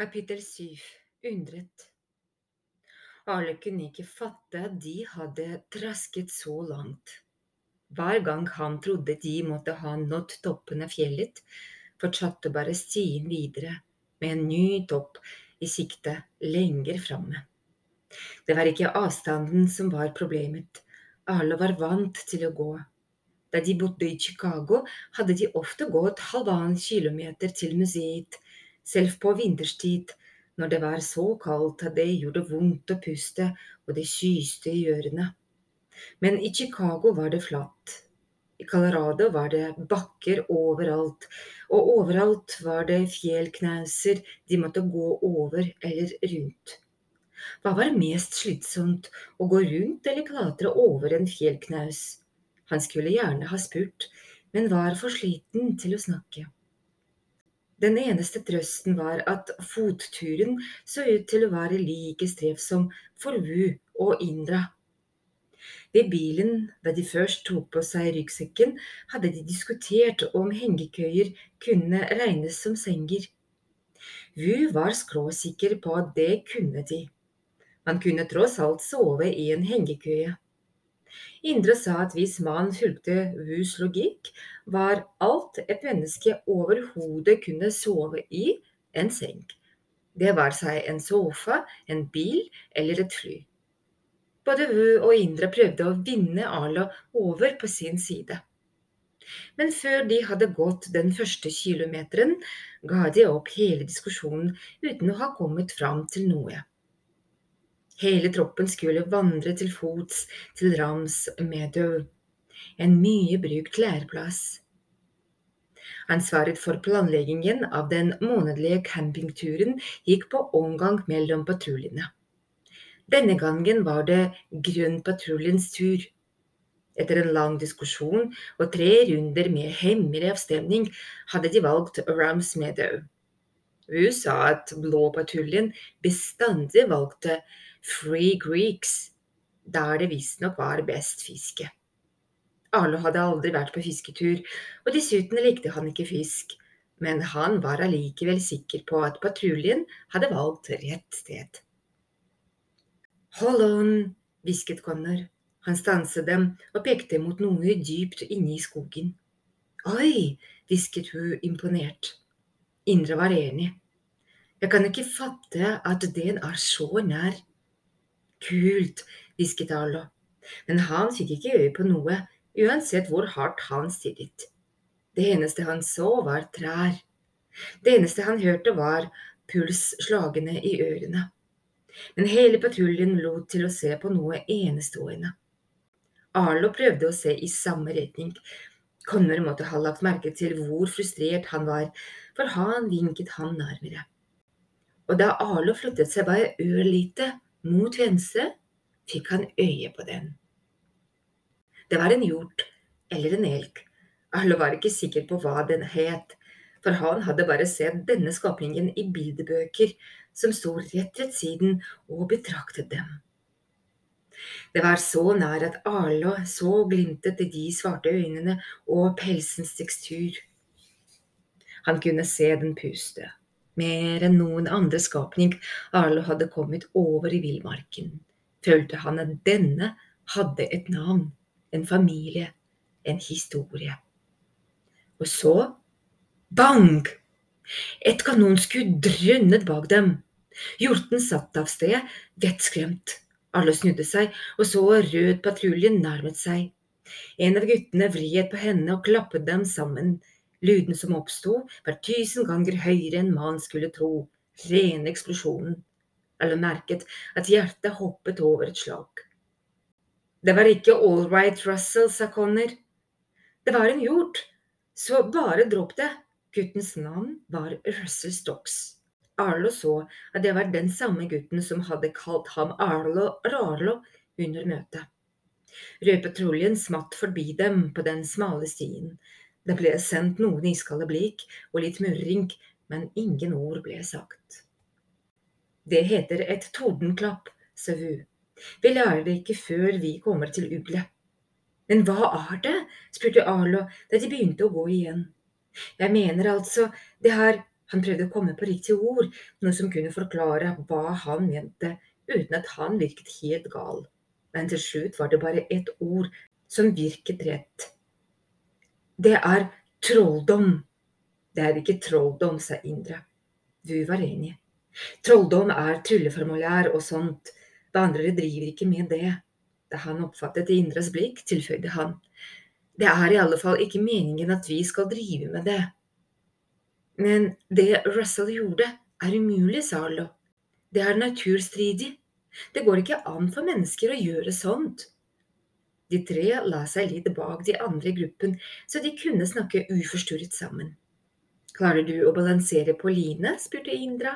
Kapittel syv Undret Alle kunne ikke fatte at de hadde trasket så langt. Hver gang han trodde de måtte ha nådd toppen av fjellet, fortsatte bare stien videre, med en ny topp i sikte lenger framme. Det var ikke avstanden som var problemet, alle var vant til å gå. Da de bodde i Chicago, hadde de ofte gått halvannen kilometer til museet, selv på vinterstid, når det var så kaldt at det gjorde vondt å puste og det kyste i ørene. Men i Chicago var det flatt. I Colorado var det bakker overalt, og overalt var det fjellknauser de måtte gå over eller rundt. Hva var mest slitsomt, å gå rundt eller klatre over en fjellknaus? Han skulle gjerne ha spurt, men var for sliten til å snakke. Den eneste trøsten var at fotturen så ut til å være like strevsom for Wu og Indra. Ved bilen, da de først tok på seg ryggsekken, hadde de diskutert om hengekøyer kunne regnes som senger. Wu var skråsikker på at det kunne de. Man kunne tross alt sove i en hengekøye. Indre sa at hvis man fulgte Wus logikk, var alt et menneske overhodet kunne sove i, en seng. Det var seg en sofa, en bil eller et fly. Både Wu og Indre prøvde å vinne Arlo over på sin side. Men før de hadde gått den første kilometeren, ga de opp hele diskusjonen uten å ha kommet fram til noe. Hele troppen skulle vandre til fots til Rams Meadow, en mye brukt læreplass. Ansvaret for planleggingen av den månedlige campingturen gikk på omgang mellom patruljene. Denne gangen var det Grønnpatruljens tur. Etter en lang diskusjon og tre runder med hemmelig avstemning hadde de valgt Rams Meadow. Wu sa at Blåpatruljen bestandig valgte Free Greeks, der det visstnok var best fiske. Arlo hadde aldri vært på fisketur, og dessuten likte han ikke fisk, men han var allikevel sikker på at patruljen hadde valgt rett sted. Hold on, hvisket Connor. Han stanset dem og pekte mot noe dypt inne i skogen. Oi, hvisket hun imponert. Indre var enig. Jeg kan ikke fatte at den er så nær. Kult, hvisket Arlo, men han fikk ikke øye på noe, uansett hvor hardt han stirret. Det eneste han så, var trær. Det eneste han hørte, var pulsslagene i ørene. Men hele patruljen lot til å se på noe enestående. Arlo prøvde å se i samme retning. Connor måtte ha lagt merke til hvor frustrert han var, for han vinket han nærmere. Og da Arlo flyttet seg bare ørlite, mot venstre fikk han øye på den. Det var en hjort eller en elg. Arlo var ikke sikker på hva den het, for han hadde bare sett denne skapningen i bildebøker som sto rett ved siden og betraktet dem. Det var så nær at Arlo så glimtet i de svarte øynene og pelsens tekstur. Han kunne se den puste mer enn noen andre skapning Arlo hadde kommet over i villmarken, følte han at denne hadde et navn, en familie, en historie. Og så bang! Et kanonskudd drønnet bak dem. Hjorten satt av sted, vettskremt. Alle snudde seg og så rød patruljen nærmet seg. En av guttene vred på henne og klappet dem sammen. Lyden som oppsto, var tusen ganger høyere enn man skulle tro. Rene eksplosjonen. Alle merket at hjertet hoppet over et slag. Det var ikke all right, Russell, sa Connor. Det var en hjort, så bare dropp det. Guttens navn var Russell Stocks. Arlo så at det var den samme gutten som hadde kalt ham Arlo Rarlo under møtet. Rødpatruljen smatt forbi dem på den smale stien, det ble sendt noen iskalde blikk og litt murring, men ingen ord ble sagt. Det heter et tordenklapp, sa hun. Vi lærer det ikke før vi kommer til uglet. Men hva er det? spurte Arlo da de begynte å gå igjen. Jeg mener altså, det har Han prøvde å komme på riktige ord, noe som kunne forklare hva han mente, uten at han virket helt gal. Men til slutt var det bare ett ord som virket rett. Det er trolldom. Det er ikke trolldom, sa Indra. Du var enig. Trolldom er trylleformulær og sånt. Vandrere driver ikke med det. Da han oppfattet Indras blikk, tilføyde han. Det er i alle fall ikke meningen at vi skal drive med det. Men det Russell gjorde, er umulig, sa Arlo. Det er naturstridig. Det går ikke an for mennesker å gjøre sånt. De tre la seg litt bak de andre i gruppen, så de kunne snakke uforstyrret sammen. Klarer du å balansere på line? spurte Indra.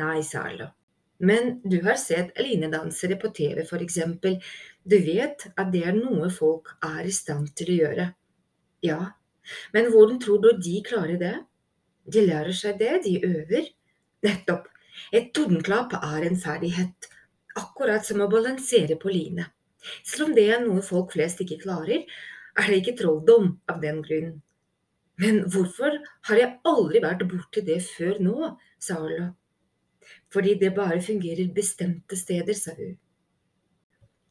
Nei, sa Arlo. Men du har sett linedansere på TV, for eksempel. Du vet at det er noe folk er i stand til å gjøre. Ja, men hvordan tror du de klarer det? De lærer seg det, de øver. Nettopp. Et tordenklapp er en ferdighet, akkurat som å balansere på line. Selv om det er noe folk flest ikke klarer, er det ikke trolldom av den grunn. Men hvorfor har jeg aldri vært borti det før nå, sa Arlo. Fordi det bare fungerer bestemte steder, sa hun.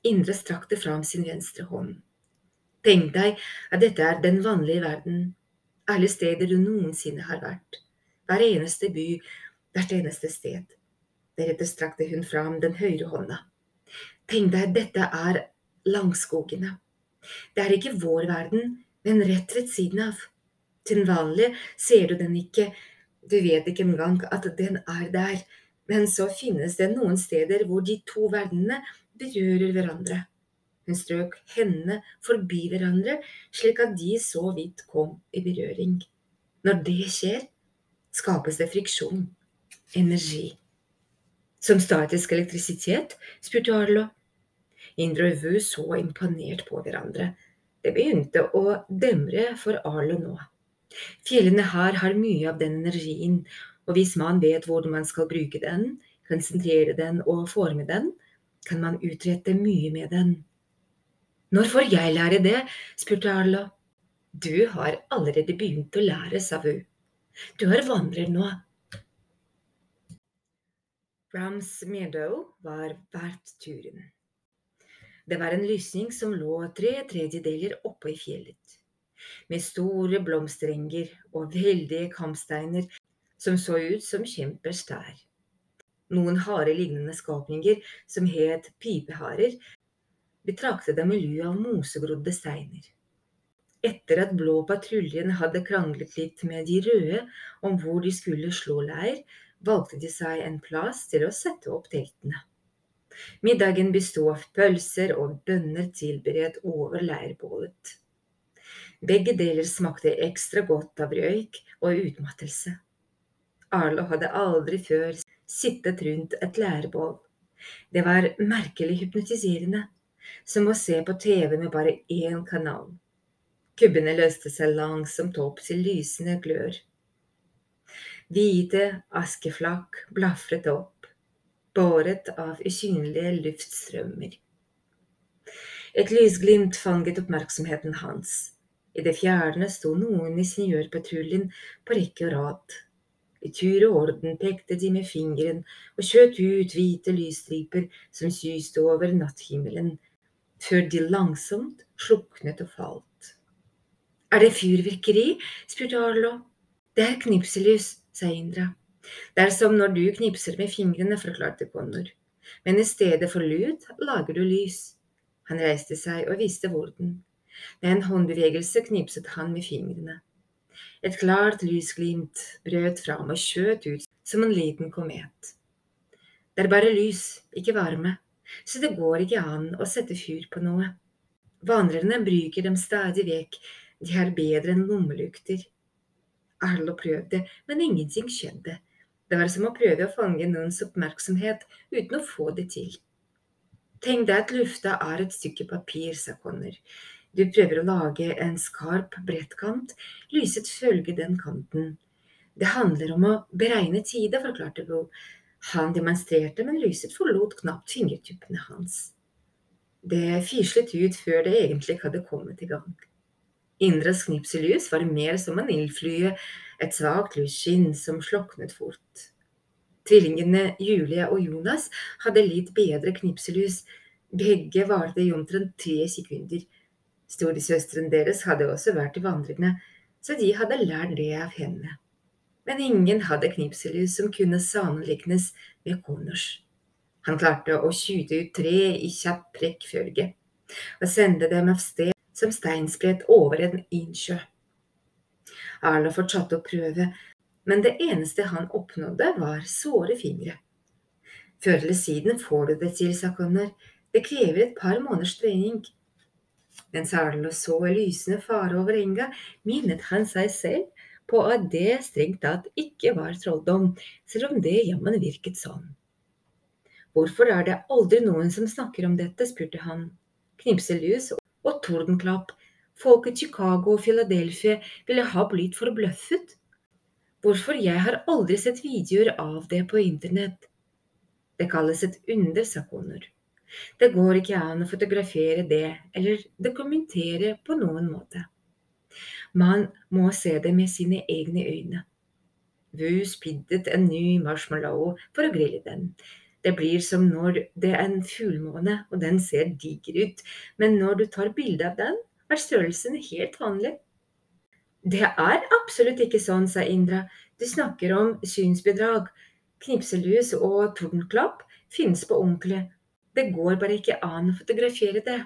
Indre strakte fram sin venstre hånd. Tenk deg at dette er den vanlige verden, alle steder du noensinne har vært. Hver eneste by, hvert eneste sted. Deretter strakte hun fram den høyre hånda. Tenk deg, dette er langskogene. Det er ikke vår verden, men rett ved siden av. Til vanlig ser du den ikke, du vet ikke engang at den er der, men så finnes det noen steder hvor de to verdenene berører hverandre. Hun strøk hendene forbi hverandre, slik at de så vidt kom i berøring. Når det skjer, skapes det friksjon, energi. Som statisk elektrisitet? spurte Arlo. Indre og Vu så imponert på hverandre. Det begynte å demre for Arlo nå. Fjellene her har mye av den energien, og hvis man vet hvordan man skal bruke den, konsentrere den og forme den, kan man utrette mye med den. Når får jeg lære det? spurte Arlo. Du har allerede begynt å lære, sa hun. Du er vandrer nå. Rams Meadow var verdt turen. Det var en lysning som lå tre tredjedeler oppe i fjellet, med store blomsterenger og veldige kampsteiner som så ut som kjempers tær. Noen harelignende skapninger som het pipeharer, betraktet dem i ly av mosegrodde steiner. Etter at Blå patruljen hadde kranglet litt med de røde om hvor de skulle slå leir, valgte de seg en plass til å sette opp teltene. Middagen bestod av pølser og bønner tilberedt over leirbålet. Begge deler smakte ekstra godt av røyk og utmattelse. Arlo hadde aldri før sittet rundt et leirbål. Det var merkelig hypnotiserende som å se på TV med bare én kanal. Kubbene løste seg langsomt opp til lysende glør. Hvite askeflak blafret opp, båret av usynlige luftstrømmer. Et lysglimt fanget oppmerksomheten hans. I det fjerne sto noen i seniorpatruljen på rekke og rad. I tur og orden pekte de med fingeren og skjøt ut hvite lysstriper som syste over natthimmelen før de langsomt sluknet og falt. Er det fyrvirkeri? spurte Arlo. Det er knipselys, sa Indra. Det er som når du knipser med fingrene, forklarte Connor. Men i stedet for lyd lager du lys. Han reiste seg og viste hvordan. Med en håndbevegelse knipset han med fingrene. Et klart lysglimt brøt fram og skjøt ut som en liten komet. Det er bare lys, ikke varme, så det går ikke an å sette fyr på noe. Vandrerne bruker dem stadig vekk, de er bedre enn lommelykter. Arlo prøvde, men ingenting skjedde. Det var som å prøve å fange noens oppmerksomhet uten å få det til. Tenk deg at lufta er et stykke papir, sa Connor. Du prøver å lage en skarp brettkant, lyset følger den kanten. Det handler om å beregne tida, forklarte Bo. Han demonstrerte, men lyset forlot knapt fingertuppene hans. Det fislet ut før det egentlig hadde kommet i gang. Indras knipselys var mer som en ildflue et svakt lysskinn som sloknet fort. Tvillingene Julie og Jonas hadde litt bedre knipselys, begge varte i omtrent tre sekunder. Storesøsteren deres hadde også vært i vandringene, så de hadde lært det av henne. Men ingen hadde knipselus som kunne sammenlignes med Connors. Han klarte å skyte ut tre i kjapp rekkfølge og sende dem av sted som steinsprett over en innsjø. Arlo fortsatte å prøve, men det eneste han oppnådde, var såre fingre. Før eller siden får du det til, sa Connor. Det krever et par måneders trening. Mens Arlo så lysende fare over enga, minnet han seg selv på at det strengt tatt ikke var trolldom, selv om det jammen virket sånn. Hvorfor er det aldri noen som snakker om dette, spurte han. Knipselus og tordenklapp, folk i Chicago og Philadelphia ville ha blitt forbløffet. Hvorfor jeg har aldri sett videoer av det på internett. Det kalles et under, sa Connor. Det går ikke an å fotografere det eller dokumentere på noen måte. Man må se det med sine egne øyne. Wu spiddet en ny marshmallow for å grille den. Det blir som når det er en fullmåne og den ser diger ut, men når du tar bilde av den, er størrelsen helt vanlig. Det er absolutt ikke sånn, sa Indra. Du snakker om synsbedrag. Knipselus og tordenklapp finnes på ordentlig. Det går bare ikke an å fotografere det.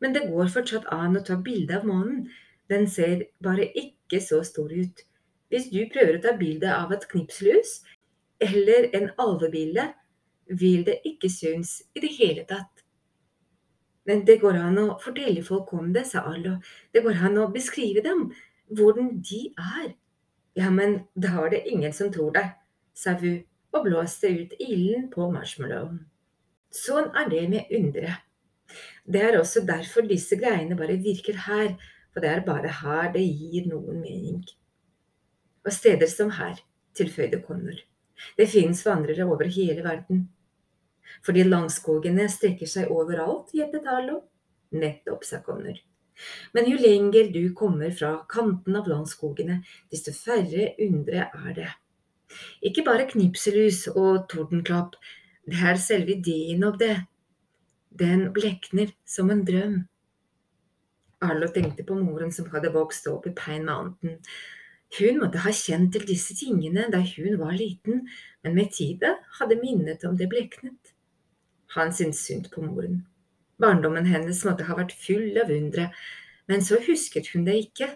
Men det går fortsatt an å ta bilde av månen. Den ser bare ikke så stor ut. Hvis du prøver å ta bilde av et knipslus eller en alvebilde, vil det ikke synes i det hele tatt. Men det går an å fortelle folk om det, sa Arlo. Det går an å beskrive dem, hvordan de er. Ja, men da er det ingen som tror deg, sa Vu og blåste ut ilden på marshmallowen. Sånn er det med underet. Det er også derfor disse greiene bare virker her, for det er bare her det gir noen mening. Og steder som her, tilføyde Connor. Det finnes vandrere over hele verden. Fordi langskogene strekker seg overalt, gjettet Arlo. Nettopp, sa Connor. Men jo lenger du kommer fra kanten av landskogene, desto færre undre er det. Ikke bare knipselus og tordenklapp, det er selve ideen av det. Den blekner som en drøm. Arlo tenkte på moren som hadde vokst opp i Pine Mountain, hun måtte ha kjent til disse tingene da hun var liten, men med tida hadde minnet om det bleknet. Han syntes synd på moren. Barndommen hennes måtte ha vært full av undre, men så husket hun det ikke.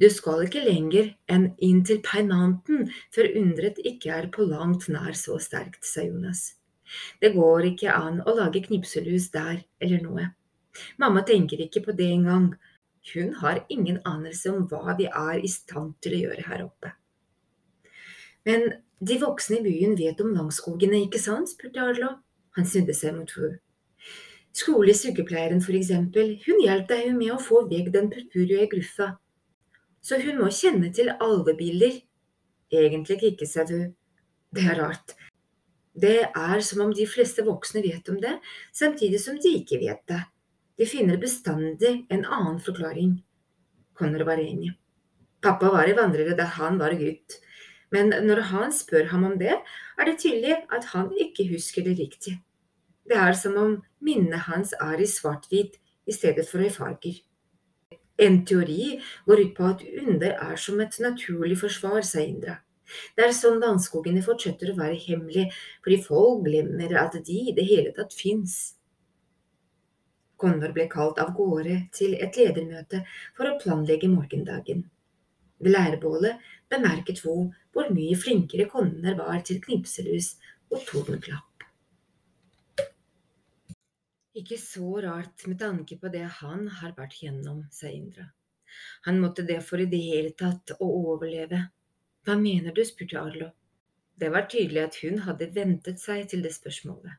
Du skal ikke lenger enn inn til Pine Mountain før undret ikke er på langt nær så sterkt, sa Jonas. Det går ikke an å lage knipselhus der eller noe. Mamma tenker ikke på det engang, hun har ingen anelse om hva vi er i stand til å gjøre her oppe. Men de voksne i byen vet om langskogene, ikke sant? spurte Arlo. Han snudde seg mot henne. Skolesykepleieren, for eksempel, hun hjalp deg med å få vekk den purpurrøde gruffa. Så hun må kjenne til alvebilder. Egentlig ikke, sa du. Det er rart. Det er som om de fleste voksne vet om det, samtidig som de ikke vet det. De finner bestandig en annen forklaring. Connor var enig. Pappa var i vandrere da han var gutt, men når han spør ham om det, er det tydelig at han ikke husker det riktig. Det er som om minnet hans er i svart-hvit i stedet for i farger. En teori går ut på at under er som et naturlig forsvar, sa Indra. Det er sånn landskogene fortsetter å være hemmelig, fordi folk glemmer at de i det hele tatt fins. Konvor ble kalt av gårde til et ledermøte for å planlegge morgendagen. Ved leirbålet bemerket Vo hvor mye flinkere Connor var til knipselus og tordenklapp. Ikke så rart med tanke på det han har vært gjennom, sa Indra. Han måtte det for i det hele tatt å overleve. Hva mener du, spurte Arlo. Det var tydelig at hun hadde ventet seg til det spørsmålet.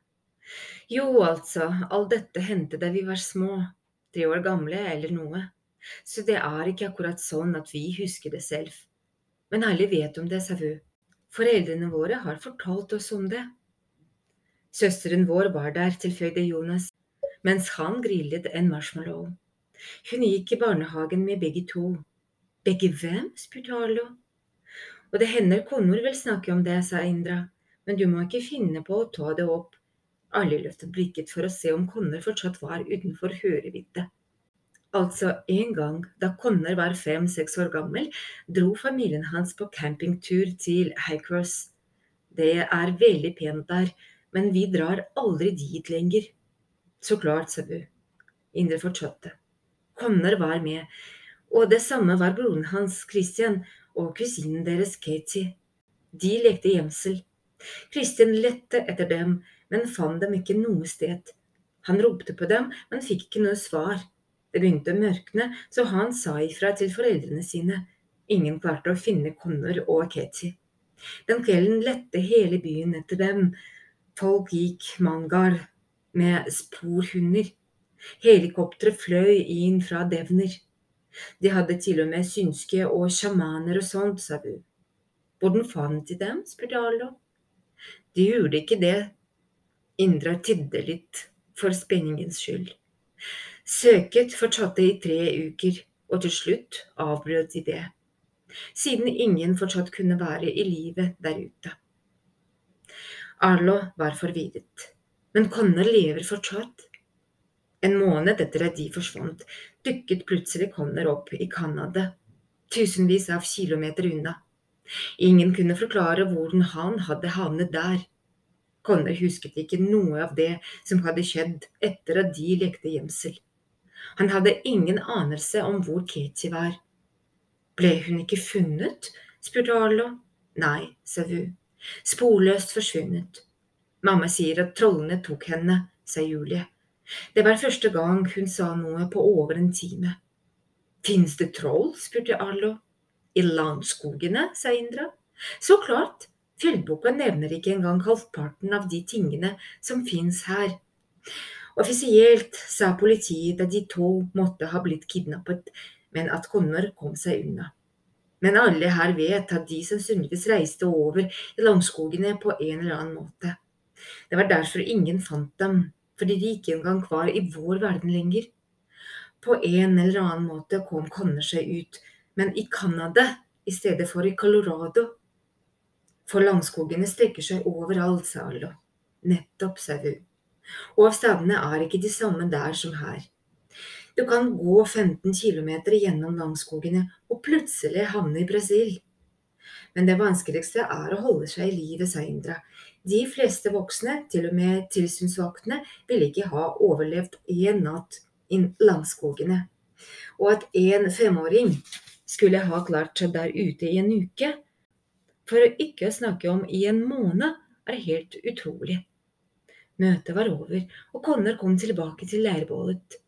Jo, altså, all dette hendte da vi var små, tre år gamle eller noe, så det er ikke akkurat sånn at vi husker det selv. Men alle vet om det, sa Vu. Foreldrene våre har fortalt oss om det. Søsteren vår var der, tilføyde Jonas, mens han grillet en marshmallow. Hun gikk i barnehagen med begge to. Begge hvem? spurte Arlo. Og det hender koner vil snakke om det, sa Indra, men du må ikke finne på å ta det opp. Alle løftet blikket for å se om Conner fortsatt var utenfor hørevidde. Altså, en gang da Conner var fem–seks år gammel, dro familien hans på campingtur til Highcross. Det er veldig pent der, men vi drar aldri dit lenger. Så klart, sa du. Indre fortsatte. Conner var med, og det samme var broren hans, Christian, og kusinen deres, Katie. De lekte gjemsel. Christian lette etter dem, men fant dem ikke noe sted. Han ropte på dem, men fikk ikke noe svar. Det begynte å mørkne, så han sa ifra til foreldrene sine. Ingen klarte å finne Connor og Katie. Den kvelden lette hele byen etter dem. Folk gikk mangal med sporhunder. Helikopteret fløy inn fra Devner. De hadde til og med synske og sjamaner og sånt, sa Bu. Hvordan fant de dem? spurte Arlo. De gjorde ikke det. Indra tidde litt for spenningens skyld. Søket fortsatte i tre uker, og til slutt avbrøt de det, siden ingen fortsatt kunne være i live der ute. Arlo var forvirret, men konner lever fortsatt. En måned etter at de forsvant, dukket plutselig Connor opp i Canada, tusenvis av kilometer unna. Ingen kunne forklare hvordan han hadde havnet der. Connor husket ikke noe av det som hadde skjedd etter at de lekte gjemsel. Han hadde ingen anelse om hvor Katie var. Ble hun ikke funnet? spurte Arlo. Nei, sa Vu. Sporløst forsvunnet. Mamma sier at trollene tok henne, sa Julie. Det var første gang hun sa noe på over en time. Fins det troll? spurte Arlo. I landskogene, sa Indra. Så klart, fjellboka nevner ikke engang halvparten av de tingene som fins her. Offisielt sa politiet at de to måtte ha blitt kidnappet, men at Connor kom seg unna. Men alle her vet at de sannsynligvis reiste over i langskogene på en eller annen måte. Det var derfor ingen fant dem, fordi de ikke engang var i vår verden lenger. På en eller annen måte kom Connor seg ut, men i Canada i stedet for i Colorado. For langskogene strekker seg overalt, sa Allo. Nettopp, sa hun og avstandene er ikke de samme der som her. Du kan gå 15 km gjennom langskogene og plutselig havne i Brasil. Men det vanskeligste er å holde seg i livet sa Indra. De fleste voksne, til og med tilsynsvaktene, ville ikke ha overlevd én natt i langskogene. Og at en femåring skulle ha klart seg der ute i en uke, for å ikke snakke om i en måned, er helt utrolig. Møtet var over, og Konner kom tilbake til leirbålet.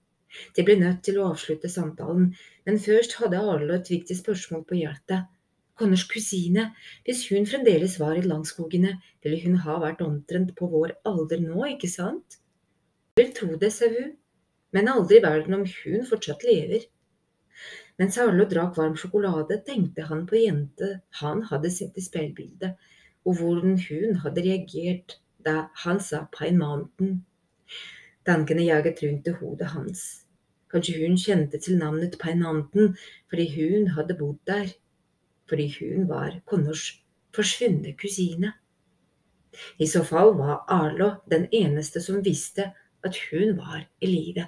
De ble nødt til å avslutte samtalen, men først hadde Arlo et viktig spørsmål på hjertet. Connors kusine, hvis hun fremdeles var i langskogene, ville hun ha vært omtrent på vår alder nå, ikke sant? Vil tro det, sa hun, men aldri i verden om hun fortsatt lever. Mens Arlo drakk varm sjokolade, tenkte han på jente han hadde sett i speilbildet, og hvordan hun hadde reagert da han sa Pine Mountain. Tankene jaget rundt i hodet hans. Kanskje hun kjente til navnet Pine Mountain fordi hun hadde bodd der. Fordi hun var Connors forsvunne kusine. I så fall var Arlo den eneste som visste at hun var i live.